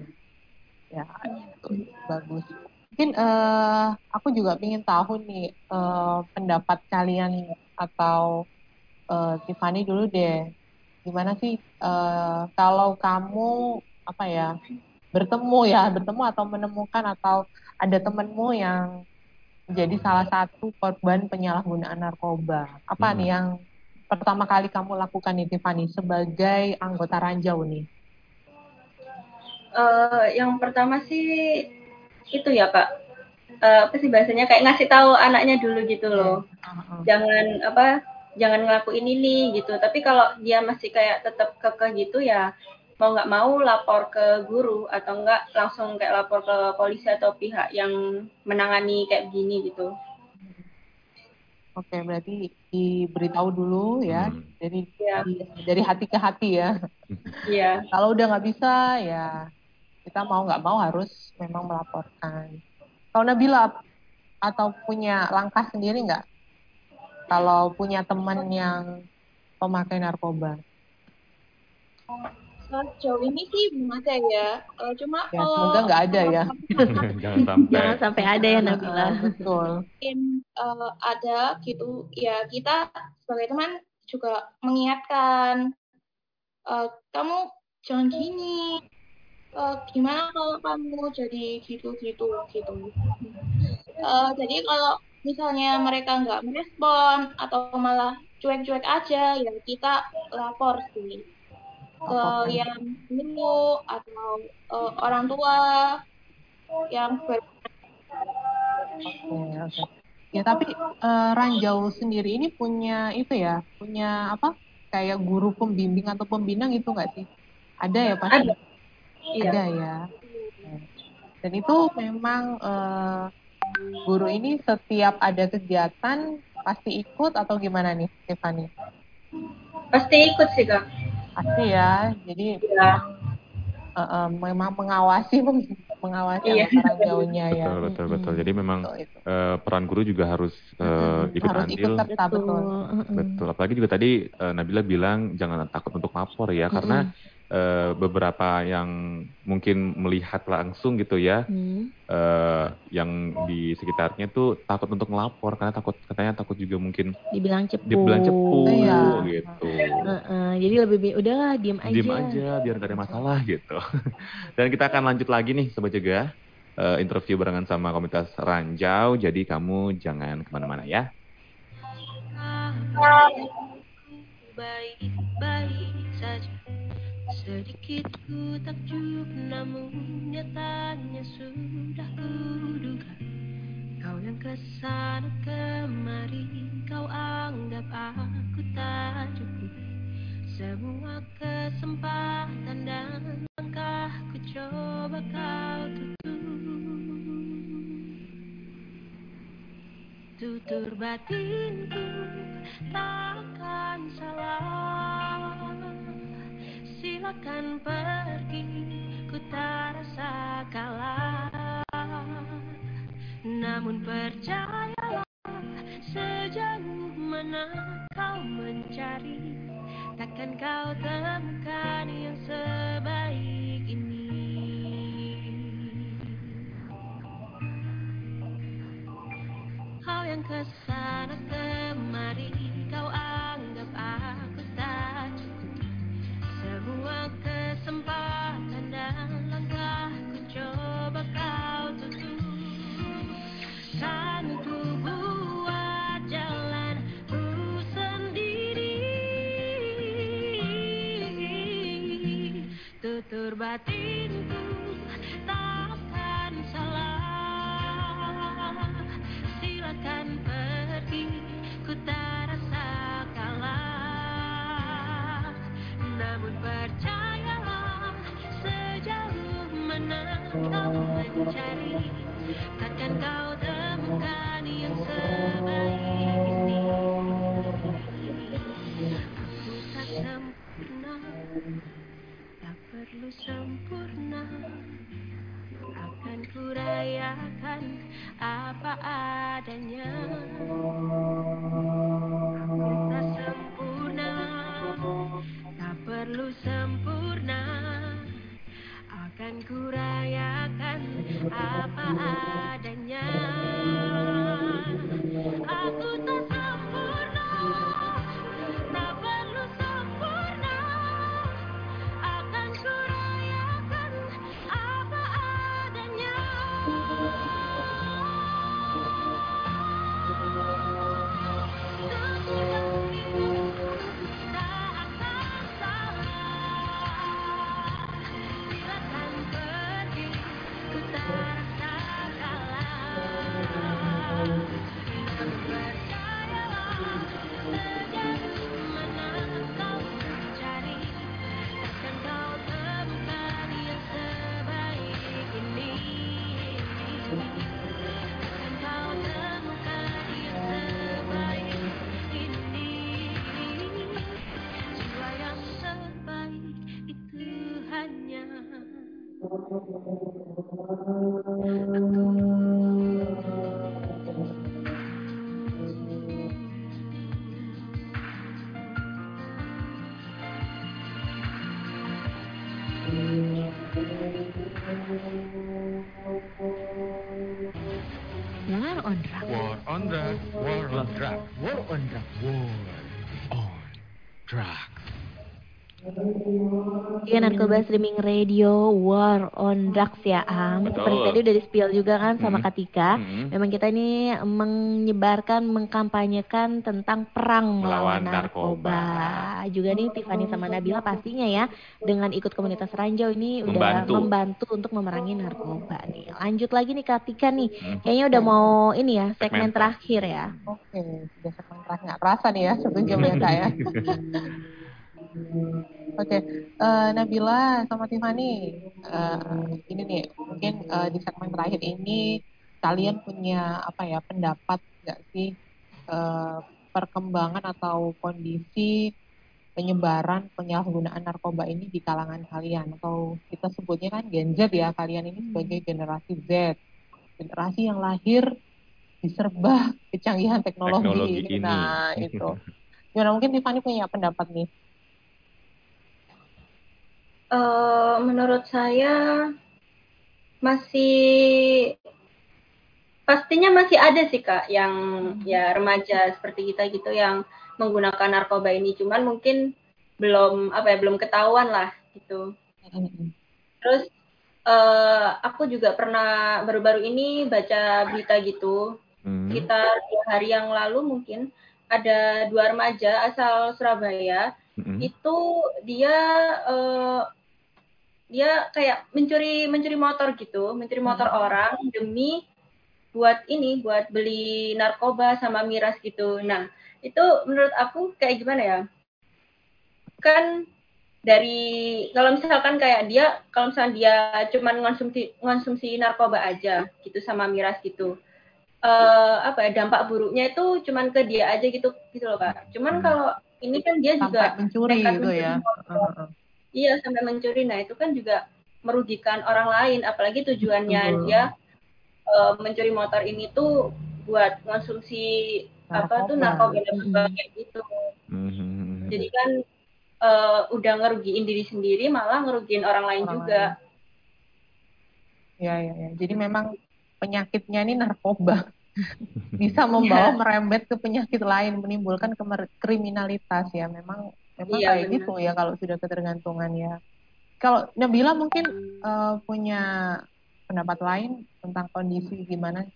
Ya, itu bagus. Mungkin eh, aku juga ingin tahu nih eh, pendapat kalian atau eh, Tiffany dulu deh. Gimana sih eh, kalau kamu apa ya bertemu ya bertemu atau menemukan atau ada temenmu yang menjadi salah satu korban penyalahgunaan narkoba. Apa nih yang pertama kali kamu lakukan nih Tiffany sebagai anggota Ranjau nih? Eh, yang pertama sih itu ya kak. Eh, apa sih bahasanya? Kayak ngasih tahu anaknya dulu gitu loh. Jangan apa jangan ngelakuin ini gitu. Tapi kalau dia masih kayak tetap kekeh gitu ya mau nggak mau lapor ke guru atau enggak langsung kayak lapor ke polisi atau pihak yang menangani kayak begini gitu Oke, berarti diberitahu dulu ya dari Iya. di- dari hati ke hati ya. Iya. Kalau udah nggak bisa ya kita mau nggak mau harus memang melaporkan. Kalau Nabila atau punya langkah sendiri nggak? Kalau punya teman yang pemakai narkoba, Sejauh ini sih belum ada ya. Eh, cuma ya kalau semoga nggak ada ya. Jangan sampai. Jangan sampai ada ya Nabila. Betul. mungkin eh, ada gitu ya kita sebagai teman juga mengingatkan eh, kamu jangan gini Eh, gimana kalau kamu jadi gitu gitu Eh, jadi kalau misalnya mereka nggak merespon atau malah cuek-cuek aja ya kita lapor sih ke Laporkan. yang guru atau eh, orang tua yang ber Oke, oke. Ya tapi eh, Ranjau sendiri ini punya itu ya, punya apa? Kayak guru pembimbing atau pembina gitu nggak sih? Ada ya pasti? Ada. Iya. Ada ya. Dan itu memang eh, guru ini setiap ada kegiatan pasti ikut atau gimana nih, Tiffany? pasti ikut sih kak Pasti ya. Jadi Iya. eh, eh, memang mengawasi mengawasi Iya. Ranjaunya ya. Betul, betul, betul. Jadi memang Betul, itu. eh, peran guru juga harus eh, ikut Harus andil. ikut serta betul. Betul. Apalagi juga tadi eh, Nabila bilang jangan takut untuk lapor ya, karena eh, beberapa yang mungkin melihat langsung gitu ya, Hmm. eh, yang di sekitarnya tuh takut untuk ngelapor karena takut katanya takut juga mungkin Dibilang cepu. dibilang cepu Iya. gitu. Heeh, jadi lebih bi- udahlah diem aja. Diem aja biar gak ada masalah gitu. Dan kita akan lanjut lagi nih Sobat Cegah. eh, interview barengan sama komunitas Ranjau. Jadi kamu jangan ke mana-mana ya. baik-baik saja Sedikit ku takjub namun nyatanya sudah kuduga Kau yang ke sana kemari kau anggap aku tak cukup. Semua kesempatan dan langkah ku coba kau tutup. Tutur batinku takkan salah silakan pergi ku tak rasa kalah. Namun percayalah sejauh mana kau mencari takkan kau temukan yang sebaik ini. Kau yang ke sana kemari Kau anggap aku Semua kesempatan dan langkahku coba kau tutup. Kan ku buat jalan ku sendiri. Tutur batinku War Iya narkoba streaming radio War on Drugs ya Am. Betul. Seperti tadi udah di spill juga kan sama Mm-mm. Katika. Mm-mm. Memang kita ini menyebarkan, mengkampanyekan tentang perang melawan Melawan narkoba. Juga nih Tiffany sama Nabila pastinya ya dengan ikut komunitas Ranjau ini udah Membantu. membantu untuk memerangi narkoba nih. Lanjut lagi nih Katika nih. Hmm. Kayaknya udah mau ini ya segmen Segmen. terakhir ya. Oke, sudah segmen terakhir nggak kerasa nih ya satu jam ya kak Oke, eh, Nabila sama Tiffany, eh, ini nih mungkin eh, di segmen terakhir ini kalian punya apa ya pendapat nggak sih eh, perkembangan atau kondisi penyebaran penyalahgunaan narkoba ini di kalangan kalian? Atau kita sebutnya kan Gen Z ya kalian ini sebagai generasi Z, generasi yang lahir diserba kecanggihan teknologi, Teknologi ini. Nah itu, gimana mungkin Tiffany punya pendapat nih? Eh, menurut saya masih pastinya masih ada sih kak yang ya remaja seperti kita gitu yang menggunakan narkoba ini. Cuman mungkin belum apa ya belum ketahuan lah gitu. Terus eh, aku juga pernah baru-baru ini baca berita gitu. Hmm. sekitar dua hari yang lalu mungkin ada dua remaja asal Surabaya itu dia eh, dia kayak mencuri mencuri motor gitu, mencuri motor orang demi buat ini, buat beli narkoba sama miras gitu. Nah, itu menurut aku kayak gimana ya? Kan dari kalau misalkan kayak dia kalau misalkan dia cuman ngonsumsi ngonsumsi narkoba aja gitu sama miras gitu. eh, apa ya dampak buruknya itu cuman ke dia aja gitu gitu loh kak. Cuman kalau ini kan dia juga sampai mencuri nekat gitu mencuri ya. motor. Iya sampai mencuri. Nah itu kan juga merugikan orang lain. Apalagi tujuannya Betul. dia eh, mencuri motor ini tuh buat konsumsi apa tuh Narkoba. dan sebagainya gitu. Mhm. Jadi kan eh, udah ngerugiin diri sendiri malah ngerugiin orang lain Orang juga. Ya, ya, ya. Jadi memang penyakitnya ini narkoba. Bisa membawa Iya. merembet ke penyakit lain, menimbulkan kemer- kriminalitas ya. Memang memang Iya, kayak gitu ya kalau sudah ketergantungan ya. Kalau Nabila mungkin eh, punya pendapat lain tentang kondisi gimana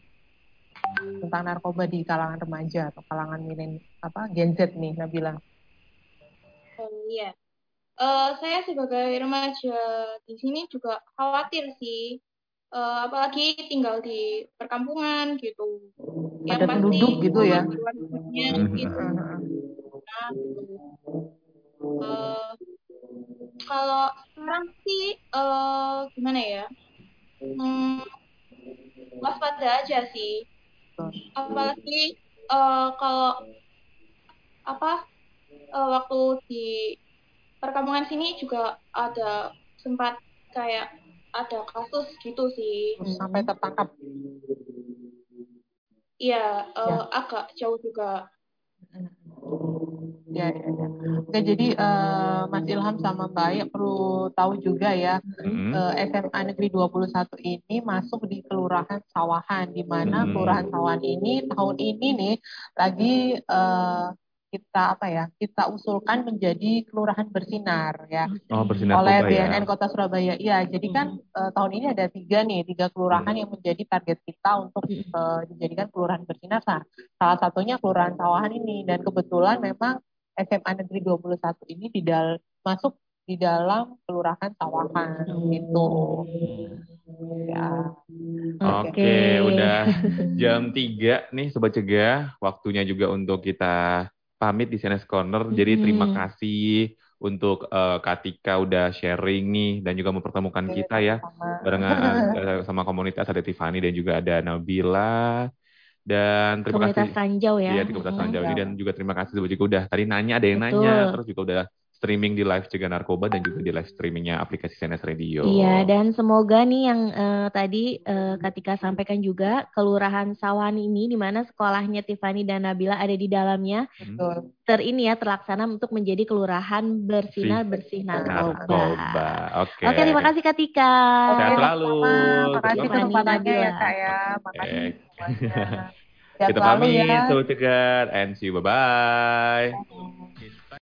tentang narkoba di kalangan remaja atau kalangan milen apa Gen Z nih Nabila. Oh, iya. Eh, saya sebagai remaja di sini juga khawatir sih. Eh, apalagi tinggal di perkampungan gitu. Pasti penduduk gitu ya. Mhm. gitu. Nah, gitu. Eh, kalau sekarang sih eh, gimana ya? Hmm, waspada aja sih. Apalagi eh, kalau apa eh, waktu di perkampungan sini juga ada sempat kayak ada kasus gitu sih. Sampai tertangkap. Iya, eh, Ya. agak jauh juga. Ya, ya, ya. Oke, jadi eh, Mas Ilham sama Mbak Aya perlu tahu juga ya, Mhm. eh, SMA Negeri 21 ini masuk di Kelurahan Sawahan, di mana Mhm. Kelurahan Sawahan ini tahun ini nih lagi eh, kita apa ya, kita usulkan menjadi Kelurahan Bersinar ya Oh, bersinar oleh ya. BNN Kota Surabaya. Iya, jadi kan eh, tahun ini ada tiga nih, tiga kelurahan yang menjadi target kita untuk eh, dijadikan kelurahan bersinar. Nah, salah satunya kelurahan Sawahan ini dan kebetulan memang SMA Negeri 21 ini di dal masuk di dalam kelurahan Sawahan gitu. Ya. Oke, udah jam 3 nih Sobat Cegah. Waktunya juga untuk kita pamit di CNS Corner. Jadi terima Mhm. kasih untuk eh, Katika udah sharing nih dan juga mempertemukan kita ya barengan eh, sama komunitas ada Tiffany dan juga ada Nabila. Dan terima Komunitas kasih Ranjau ya. Iya, di komunitas. Ranjau ini dan juga terima kasih Sobat Cegah udah tadi nanya ada yang Betul. nanya terus juga udah streaming di live Cegah Narkoba dan juga di live streamingnya aplikasi CNS Radio. Iya, dan semoga nih yang eh, tadi eh, Katika sampaikan juga, Kelurahan Sawan ini di mana sekolahnya Tiffany dan Nabila ada di dalamnya, Betul. ter ini ya terlaksana untuk menjadi kelurahan bersinar bersih narkoba. Narkoba. Oke. Oke, terima kasih Katika. Sehat selalu. Makasih Tiffany, kesempatannya ya Nabila. Kak ya. Makasih. Sehat Kita pamit, ya. Sobat Cegat, and see you. Bye-bye.